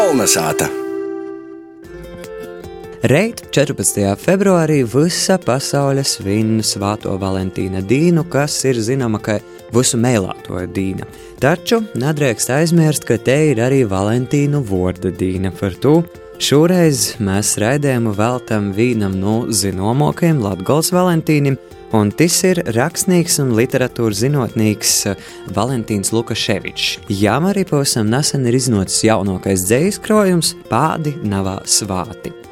Kolnesāta! Reit 14. februārī visa pasaule svin Svāto Valentīna dīnu, kas ir zināma kā visu mēlāto dīna. Taču nedrīkst aizmirst, ka te ir arī Valentīnu vorda dīna par to. Šoreiz mēs raidījumu veltam vienam no zināmākajiem Latvijas Valentīnam, un tas ir rakstnieks un literatūras zinātnīgs eh, Valentīns Lukaševičs. Jām arī pavisam nesen ir iznācis jaunākais dzīslis krājums Pādi Navā Svāti.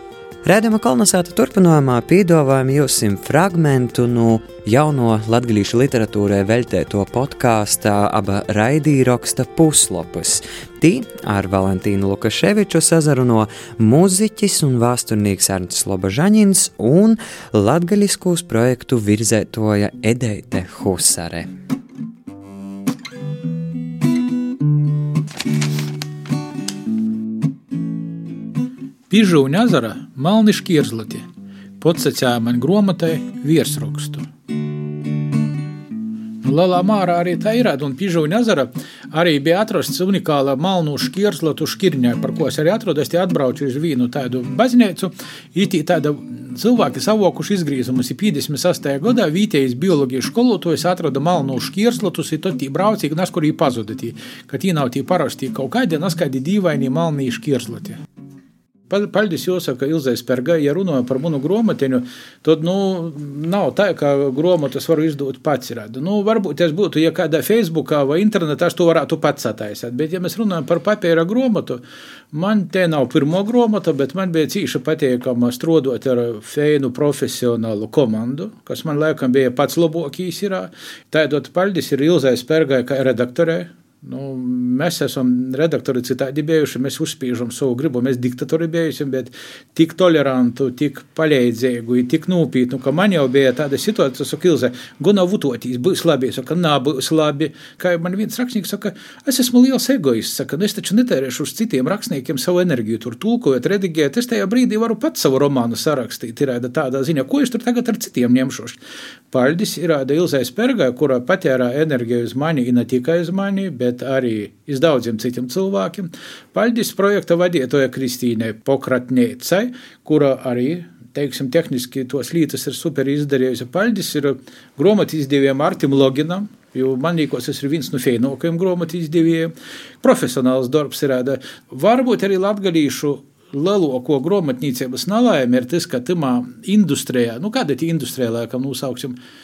Rēdama kolonizēta turpinājumā piedāvājam jums fragment no jauno latviešu literatūrai veltēto podkāstā aba raidījuma puslapus. Tī ar Valentīnu Lukaševiču sazaruno mūziķis un vēsturnieks Ernsts Lobažaņins un latgaļiskos projektu virzētoja Edeite Husare. Pižūņa ezera malni šķierzlati, podsacēja man gromatai virsrakstu. Nu, Lielā mārā arī tā ir, un Pižūņa ezera arī bija atrasts unikāla malnu šķierzlatu šķirņā, par ko es arī atrodu. Es te atbraucu uz vienu tādu baznīcu, itī tāda cilvēki savokuši izgriezumus 58. gadā vietējais bioloģijas skolotājs atrada malnu šķierslatus, un tad tī braucīgi nas, kur viņi pazuda, tī, ka tī nav tī parasti kaut kādi, nas kādi dīvaini malni šķierslati. Paldies jāsaka Ilzai Spergai, ja runājam par manu grāmatiņu, tad nu, nav tā, ka grāmatas varu izdot pats. Radu. Nu, varbūt tas būtu, ja kādā Facebookā vai internetā es to varētu pats sataisīt, bet ja mēs runājam par papīra grāmatu, man te nav pirmo grāmata, bet man bija cīša patīkama strādāt ar feinu profesionālu komandu, kas man laikam bija pats labākais. Tādot paldies ir Ilzai Spergai kā redaktorei Nu, mēs esam redaktori citādi bijuši, mēs uzspiežam savu gribu, mēs diktatori bijuši, bet tik tolerantu, tik palīdzīgu, tik nopietnu, ka man jau bija tāda situācija, ka Ilze, guna vutotīs, būs labi, saka, nā, būs labi. Kā man viens rakstnieks saka, es esmu liels egoists, saka, nu es taču netērēšu uz citiem rakstniekiem savu enerģiju, tur tulkojot, redigēt, es tajā brīdī varu pats savu romānu sarakstīt, ir tādā ziņā, ko es tur tagad ar citiem ņemšu. Paldies ir Ilzai Spergai, kura patērā enerģiju uz mani, ne tikai uz mani, bet bet arī iz daudziem citiem cilvēkiem. Paldies projekta vadītāja Kristīnai Pokratniecai, kura arī teiksim, tehniski tos lietas ir super izdarījusi. Paldies ir grāmatīs izdevējiem Artim Loginam. Jo man liekas, tas ir viens no fēnākajiem grāmatīs izdevējiem. Profesionāls darbs ir rāda. Varbūt arī latgadījušu lielāko grāmatnīcības nelaime ir tas, ka tamā industrijā, nu kāda ir industrijā, laikam, nosauksim, nu,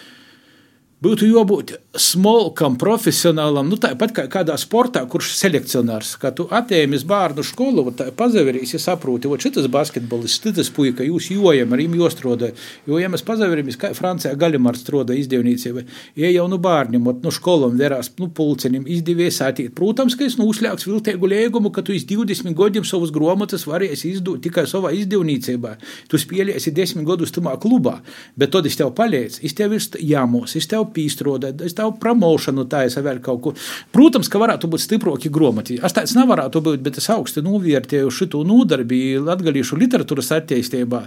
būtu jābūt smolkam, profesionālam, nu tāpat kā kādā sportā, kurš selekcionārs, kā tu atēmis bērnu skolu, tā pazaverīs, ja saproti, o šitas basketbolists, šitas puika, jūs jojam, ar viņu jostroda, jo, ja mēs pazaveramies, kā Francijā galimārs stroda izdevniecība, ja jau nu bērniem, nu školam verās, nu pulcenim izdevies atīt, protams, ka es nu uzļāks viltēgu liegumu, ka tu iz 20 gadiem savus gromatas varēsi izdot tikai savā izdevniecībā, tu spēlēsi 10 gadus tumā klubā, bet tad es tev palīdzu, es tev ir jāmos, es tev pīstrādāt, es tev promošanu taisa vēl kaut ko. Protams, ka varētu būt stiprāki gromati. Es tāds nevarētu būt, bet es augstu novērtēju šo nodarbību latgalīšu literatūras attīstībā.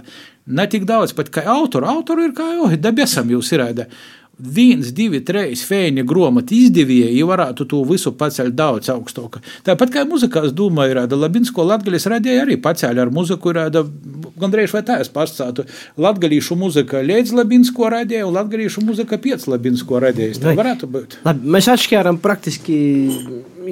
Ne tik daudz pat kā autoru. Autoru ir kā jau dabesam jūs ir viens, divi, trīs fēņa grāmatu izdevīja, ja varētu to visu pacelt daudz augstāk. Tāpat kā muzikās doma ir rada Labinsko latgaļas radīja arī pacēla ar muziku, rada gandrīz vai tā es pastātu. Latgalīšu muzika līdz Labinsko radīja un latgalīšu muzika pēc Labinsko radīja. Tā varētu būt. Labi, mēs atšķēram praktiski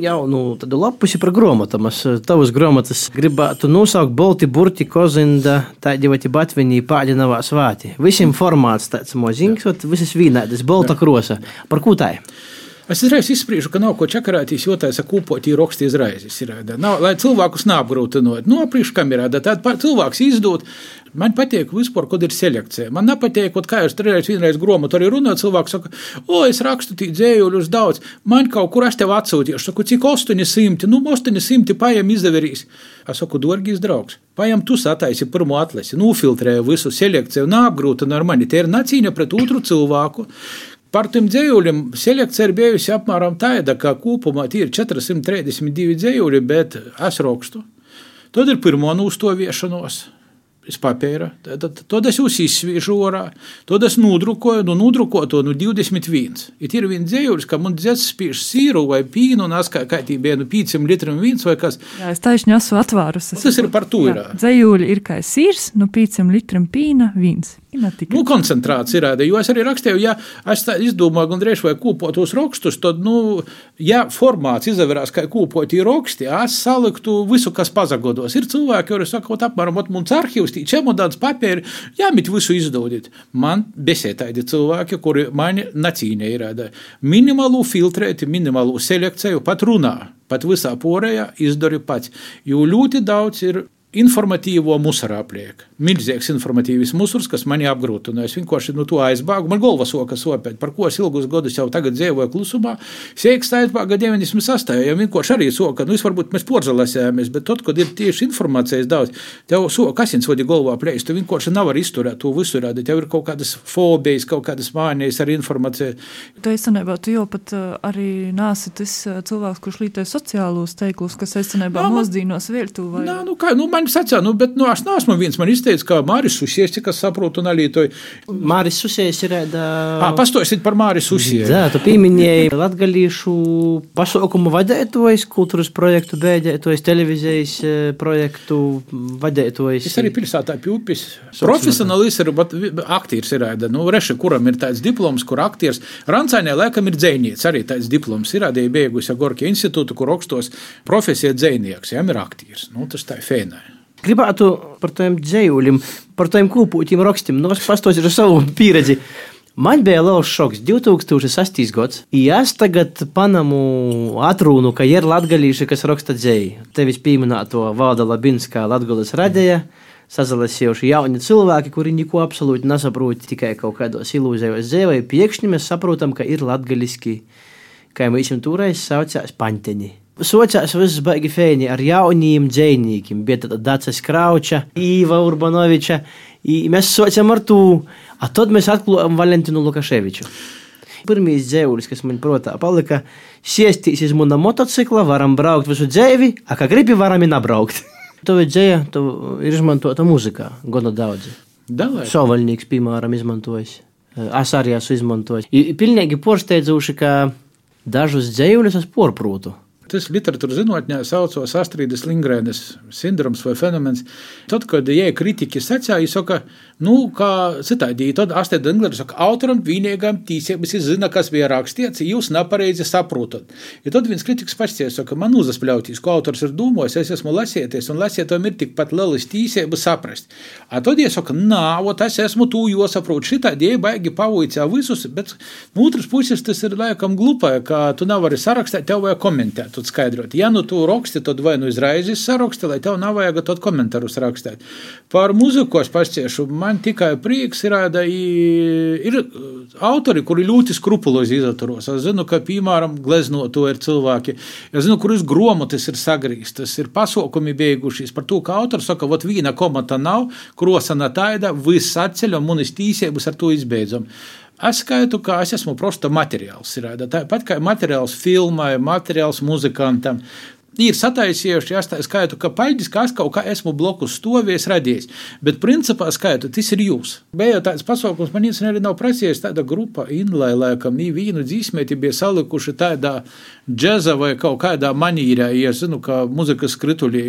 jaunu tādu lapusi par grāmatām. Es tavas grāmatas gribētu nosaukt Bolti, Burti, Kozinda, tādi vai Batvinī, Pāģinavā svāti. Visiem formāts tāds moziņš, visas vīnēdas, Bolta krosa. Par ko tā ir? Es uzreiz izspriežu, ka nav ko čakarētīs, jo tā ir kūpotī rakstīs raizes. Ir, nav, lai cilvēkus neapgrūtinot. No nu, priekškamerā, tad cilvēks izdod. Man patīk vispār, kad ir selekcija. Man nepatīk, kā jūs trešreiz, vienreiz grāmatā arī runājat. Cilvēks saka, o, es rakstu tīk dzējuļus daudz. Man kaut kur es tev atsūtīšu. Es saku, cik 800, nu, 800 paiem izdeverīs. Es saku, dārgais draugs. Paņem, tu sataisi pirmo atlasi, nofiltrēji visu selekciju, neapgrūtina ar mani. Tie ir nacīņa pret otru cilvēku, Par tiem dzējuļiem selekcija ir bijusi apmēram tāda, ka kopumā ir 432 dzējuļi, bet es rakstu. Tad ir pirmo nūstoviešanos. Iz papīra. Tad, tad es jūs izsvīšu orā, tad es nodrukoju, nu nodrukoju to nu 21. Ir ir viens dzējums, ka man dzēs spīš sīru vai pīnu, un es kā, kā tī bija nu 5 litriem vīns vai kas. Jā, es taisni esmu atvārus. Tas ir par to ir. Dzējūļi ir kā sīrs, nu 5 litriem pīna vīns. Nu, koncentrāts ir rāda, jo es arī rakstīju, ja es izdomāju, gan drīz vai kūpotos rakstus, tad, nu, ja formāts izavērās kā kūpotī raksti, es saliktu visu, kas pazagodos. Ir cilvēki, kuri saka, apmēram, mums arhīvs, tī čemodāns papīri, jāmit visu izdodiet. Man besē tādi cilvēki, kuri mani nacīnē ir rāda. Minimālu filtrēti, minimālu selekciju pat runā. Pat visā porējā izdari pats, jo ļoti daudz ir informatīvo musara apliek. Milzīgs informatīvs musurs, kas mani apgrūtina. Es vienkārši no nu, to aizbāgu. Man galva soka sopēt, par ko es ilgus gadus jau tagad dzīvoju klusumā. Sēks aizbāga 98. Ja vienkārši arī soka, nu, es varbūt mēs porzelēsējāmies, bet tad, kad ir tieši informācijas daudz, tev soka asins vadi galvā plēst, tu vienkārši nevar izturēt to visu rādi. Tev ir kaut kādas fobijas, kaut kādas mānijas ar informāciju. Tu īstenībā, tu jau pat uh, arī nāsi tas uh, cilvēks, kurš lītē sociālos teiklus, kas īstenībā mūsdīnos viltu vai? Nā, nu kā, nu, man sacīja, nu, bet, nu, es neesmu viens, man izteica, ka Māris Susies, cik es saprotu, un Alītoju. Māris Susies ir. Uh... Pastojiet par Māris Susies. Jā, tu pieminēji latgalīšu pasaukumu vadētojs, kultūras projektu bēdētojs, televīzijas projektu vadētojs. Es arī pilsētā pjūpis. Profesionālis ir, bet aktieris ir, nu, reši, kuram ir tāds diploms, kur aktieris, Rancainē laikam ir dzēnieks, arī tāds diploms ir, arī beigusi Gorki institūtu, kur rakstos profesija dzēnieks, jām ir aktieris. Nu, tas tā ir fēnai. Gribētu par tiem dzējuļiem, par tiem kūpūtiem rakstiem, no nu, es pastāstīšu savu pieredzi. Man bija liels šoks 2008. gads. Es tagad panamu atrunu, ka ir latgalīši, kas raksta dzēju. Tevis pieminēto Valda Labinskā Latgales radēja. Sazalasījuši jauni cilvēki, kuri neko absolūti nesaprot, tikai kaut kādos ilūzijos dzīvoja. Pēkšņi mēs saprotam, ka ir latgaliski, kā mēs viņam toreiz saucās paņteņi. Sociās viss baigi fēni ar jauniem dzēnīkiem, bija tāda Dācis Krauča, Īva Urbanoviča. Mēs sociām ar to, a tad mēs atklājām Valentinu Lukaševiču. Pirmīs dzēvulis, kas man prātā palika, sēstīs uz mana motocikla, varam braukt visu dzēvi, a kā gribi, varam ir nabraukt. to dzēja, to ir izmantota muzikā, gana daudz. Sovaļnieks, piemēram, izmantojis. Es arī esmu izmantojis. Pilnīgi porsteidzoši, ka dažus dzējuļus es porprūtu. Tas literatūras zinātnē saucās Astrīdas Lingrēnas sindroms vai fenomens. Tad, kad jē kritiķi sacīja, saka, nu, kā citādi, tad Astrīda Lingrēna saka, autoram vienīgām tīsības ir zina, kas bija rakstīts, jūs nepareizi saprotat. Ja tad viens kritiķis pasties, saka, man uzaspļautīs, ko autors ir domājis, es esmu lasieties, un lasietam ir tikpat lielas tīsības saprast. A tad, ja saka, nā, ot, es esmu tū, jo saprotu, šitādi, ja baigi pavoicā visus, bet no otras puses tas ir laikam glupai, ka tu nevari sarakstīt, tev vajag komentēt tu skaidrot. Ja nu tu raksti, tad vai nu izraizes saraksti, lai tev nav vajag tad komentārus rakstīt. Par muziku es pasciešu, man tikai prieks ir, ir autori, kuri ļoti skrupulozi izaturos. Es zinu, ka, piemēram, gleznoto ir cilvēki, es zinu, kuras gromotis ir sagrīstas, ir pasaukumi beigušies par to, ka autors saka, vot vīna komata nav, krosana taida, viss atceļ un munis tīsības ar to izbeidzam. Es skaitu, ka es esmu prosta materiāls. Tāpat kā materiāls filmai, materiāls muzikantam, ir sataisījuši, ja tā skaitu, ka paļģis, ka es kaut kā esmu blokus stovies, radījis. Bet principā skaitu, tas ir jūs. Bija tāds pasaukums, man īstenībā arī nav prasījis tāda grupa, Inlai, laikam, nī vīnu dzīsmēti bija salikuši tādā džeza vai kaut kādā manīrā, ja zinu, ka muzikas skritulī.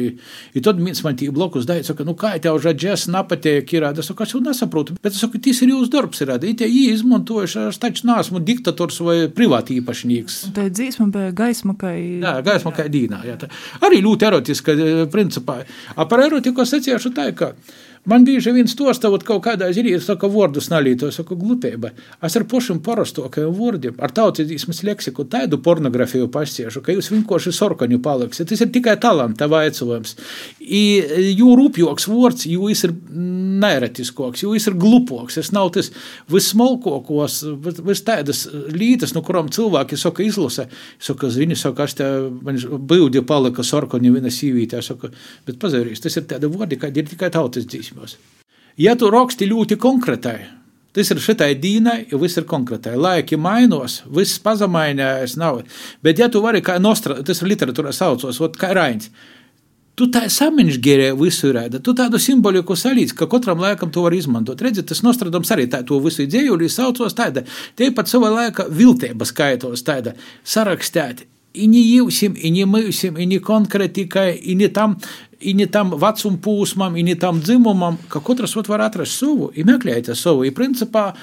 I tad viens man tī blokus dāja, saka, nu kā tev ža džez napatīk, ir, es saku, es jau nesaprotu, bet es saku, tas ir jūsu darbs, ir, it tie izmantojuši, es taču neesmu diktators vai privāti īpašnieks. Tā dzīsma bija gaisma, kā. Jā, gaisma kā dīnā, jā. Tā. Arī ļoti erotiska, principā. A par erotiku es secēšu tā, ka. Man bieži vien stostāvot kaut kādā ziņā, saka, vārdus nalīto, saka, glupība. Es ar pašiem parastokajiem vārdiem, ar tautīsmas leksiku, tādu pornogrāfiju pasiešu, ka jūs vienkārši sorkaņu paliksiet. Tas ir tikai talanta vaicojums. Jo rūpjoks vārds, jo viņš ir neeretiskoks, jo viņš ir glupoks. Tas nav tas vismalkokos, vis tādas lītas, no kurām cilvēki saka, izlasa. Saka, zini, saka, es te, man bildi palika sorkaņu viena sīvītē, saka, bet pazarīs, tas ir tāda vārdi, kādi ir tikai tautas dzīsma dziesmos. Ja tu raksti ļoti konkrētai, tas ir šitai dīnai, jo viss ir konkrētai. Laiki mainos, viss pazemainājās, nav. Bet ja tu vari kā nostra, tas ir literatūrā saucos, ot, kā Rains. tu tā samiņģērē visu rēda, tu tādu simboliku salīdz, ka katram laikam to var izmantot. Redzi, tas nostradams arī tā to visu dzējuli saucos tāda, te pat sava laika viltība skaitos tāda sarakstēti. Ini jūsim, ini mūsim, ini konkrētikai, ini tam, ini tam vecuma pūsmam, ini tam dzimumam, ka katrs var atrast savu, i meklēt savu, i principā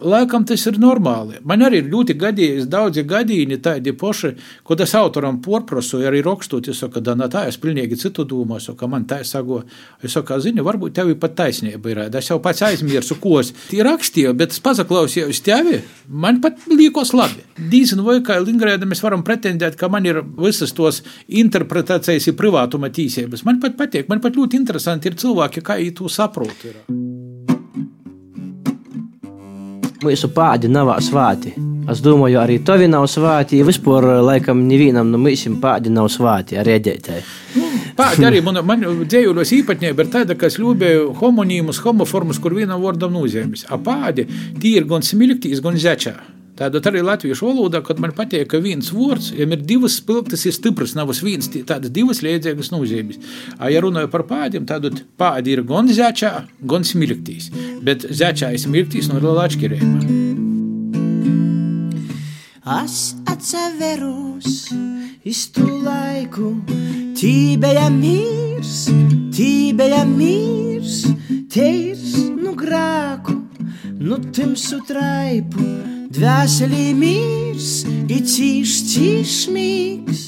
Laikam tas ir normāli. Man arī ir ļoti gadījis, daudzi gadījumi tādi paši, ko tas autoram porprasu, arī rakstot, es saku, da, tā es pilnīgi citu domāju, saku, man tā saku, es saku, zini, varbūt tev ir pat taisnība ir, es jau pats aizmirsu, ko es rakstīju, bet es pazaklausījos tevi, man pat liekos labi. Dīzinu, vai kā Lingrēda mēs varam pretendēt, ka man ir visas tos interpretācijas ir privātuma tīsības. Man pat patīk, man pat ļoti interesanti ir cilvēki, kā viņi to saprot. Ir. Mūsu pādi nav svāti. Es domāju, arī tavi nav svāti. Vispār, laikam, nevienam no mums pādi nav svāti ar rēģētāju. Nu, pādi arī man, man dzējuļos īpatnība ir tāda, ka es ļūbēju homonīmus, homoformus, kur vienam vārdam nozīmes. A pādi tī ir gan smilktīs, gan zečā. Tāda arī latviešu valodā, kad man patīk, ka viens vārds, ja ir divas spilgtas, ir stiprs, nav viens tādas divas liedzīgas nozīmes. Ja runāju par pādiem, tad pādi ir gan zēčā, gan smilktīs. Bet zēčā ir smilktīs no liela atšķirība. Es atceros iz tu laiku, tībēja mīrs, tībēja mīrs, teirs nu grāku, nu timsu traipu. Dvēselī mīrs, ir cīš, cīš mīgs.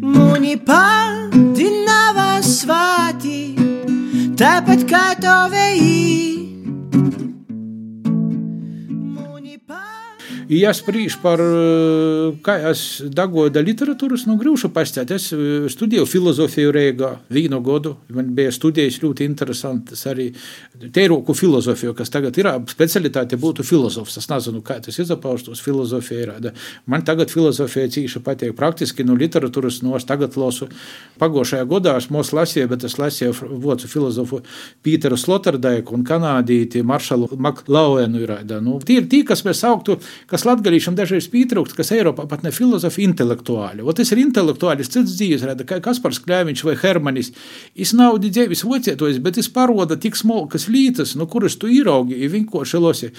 Muni padinava svāti, tāpat kā to veji. Ja spriež par eh, kā es dagoju literatūras, nu, grūšu pastāt. Es eh, studēju filozofiju Rīgā vienu gadu. Man bija studijas ļoti interesantas arī teiroku filozofiju, kas tagad ir specialitāte būtu filozofs. Es nezinu, kā tas izpaustos filozofija ir. Man tagad filozofija cīši patīk praktiski no literatūras, no es tagad lasu. Pagošajā gadā es mūs lasīju, bet es lasīju vocu filozofu Pīteru Sloterdaiku un kanādīti Maršalu Maklaujenu. Nu, tie ir tie, kas mēs sauktu, kas kas latgadīšam dažreiz pietrūkst, kas Eiropā pat ne filozofi, intelektuāli. O tas ir intelektuālis, cits dzīves rada, kā Kaspars Kļēviņš vai Hermanis. Is nav dzīves vocietojis, bet es paroda tik smalkas lītas, no kuras tu īraugi, vienkārši losi.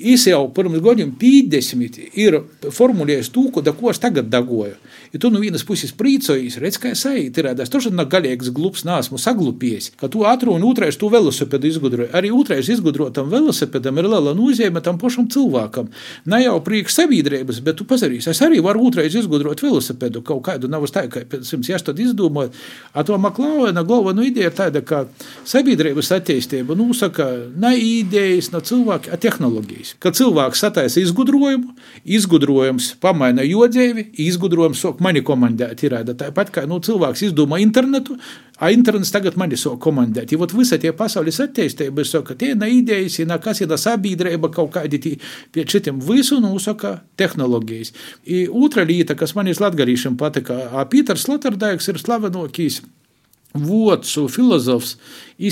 Viņš jau pirms gadiem 50 ir formulējis to, ko es tagad dagoju. Ja tu no vienas puses priecājies, redz, kā es eju, ir redzams, tas nav galīgs glups, nesmu saglupējis, ka tu ātru un otrais tu velosipēdu izgudroji. Arī otrais izgudrotam velosipēdam ir liela nozīme tam pašam cilvēkam. Ne jau priekš sabiedrības, bet tu pasarīsi, es arī varu otrais izgudrot velosipēdu kaut kādu, nav tā, ka pēc simts jāstad izdomāt. A to Maklaujena galvenā ideja ir tāda, ka sabiedrības attīstība nosaka ne idejas, ne cilvēki, a tehnoloģijas. Kad cilvēks sataisa izgudrojumu, izgudrojums pamaina jodzēvi, izgudrojums sok mani komandēt. Ir tāpat kā nu, cilvēks izdomā internetu, a internets tagad mani sok komandēt. Ja visa tie pasaules attīstība, saka, tie nav idejas, ja kas ir sabiedrība kaut kādi tī, pie šitiem visu nosaka tehnoloģijas. I otra lieta, kas man ir latgarīšiem patika, Pīters Sloterdaiks ir slavenokīs Vocu filozofs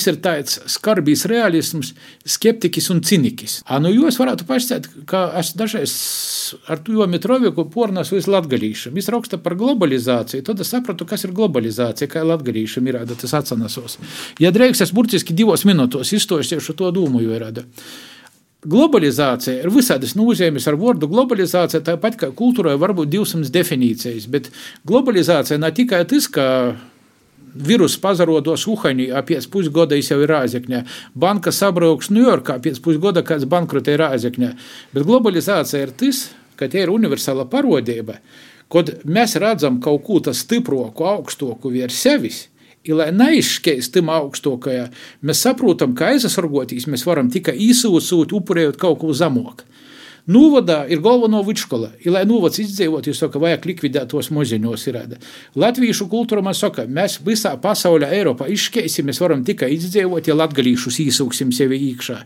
ir tāds skarbīs realisms, skeptiķis un cinikis. A, nu, jūs varētu pašsēt, ka es dažreiz ar to Mitroviku pornas visu latgalīšam. Viņš raksta par globalizāciju, tad es sapratu, kas ir globalizācija, kā latgalīšam ir tas atcenasos. Ja drēks es burtiski divos minūtos izstošiešu to dūmu, jo ir. Globalizācija ir visādas nozīmes ar vārdu globalizācija, tāpat kā kultūrai var būt 200 definīcijas, bet globalizācija ne tikai tas, ka Virus pazarodos Uhaņā, pēc pusgada jau ir Rāzekņā. Banka sabrauks Ņujorkā, pēc pusgada kāds bankrotē Rāzekņā. Bet globalizācija ir tas, ka tie ir universāla parodība, kad mēs redzam kaut ko tādu stiproku, augstāku virs sevis. I, lai neizšķēst tam augstākajā, mēs saprotam, ka aizsargoties mēs varam tikai īsūsūt, upurējot kaut ko zemoku. Novadā ir galveno vidškola. Ja, lai novads izdzīvot, jūs sakat, vajag likvidēt tos moziņos. Latviešu kultūra man saka, mēs visā pasaulē, Eiropā izšķēsim, mēs varam tikai izdzīvot, ja latgalīšus īsūksim sevi iekšā.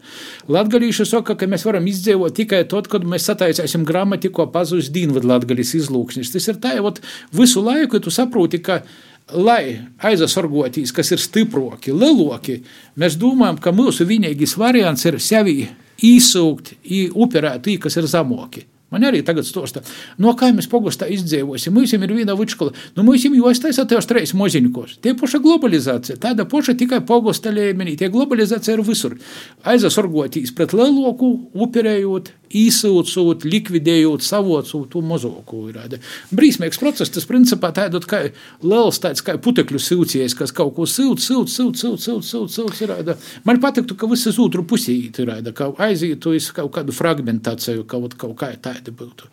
Latgalīši saka, ka mēs varam izdzīvot tikai tad, kad mēs sataisīsim gramatiku pazudis dīnvad latgalīs izlūksnis. Tas ir tā, ja visu laiku tu saproti, ka lai aizsargoties, kas ir stiprāki, lielāki, mēs domājam, ka mūsu vienīgais variants ir sevi īsūkt, upurēt tī, kas ir zemoki. Man arī tagad stosta, no kā mēs pogostā izdzīvosim. Mums ir viena vičkola, nu mums jau aiztaisa tev treis moziņkos. Tie paša globalizācija, tāda paša tikai pogosta līmenī. Tie globalizācija ir visur. Aizasorgotīs pret leloku, upirējot, īsūcot, likvidējot, savocot to mazāko. Brīsmīgs process, tas principā tāds kā liels tāds kā putekļu silcies, kas kaut ko silts, silts, silts, silts, silts, silts, silts ir. Man patiktu, ka viss uz otru pusī ir, ka aizietu uz kaut kādu fragmentāciju, kaut, kaut kā tāda būtu.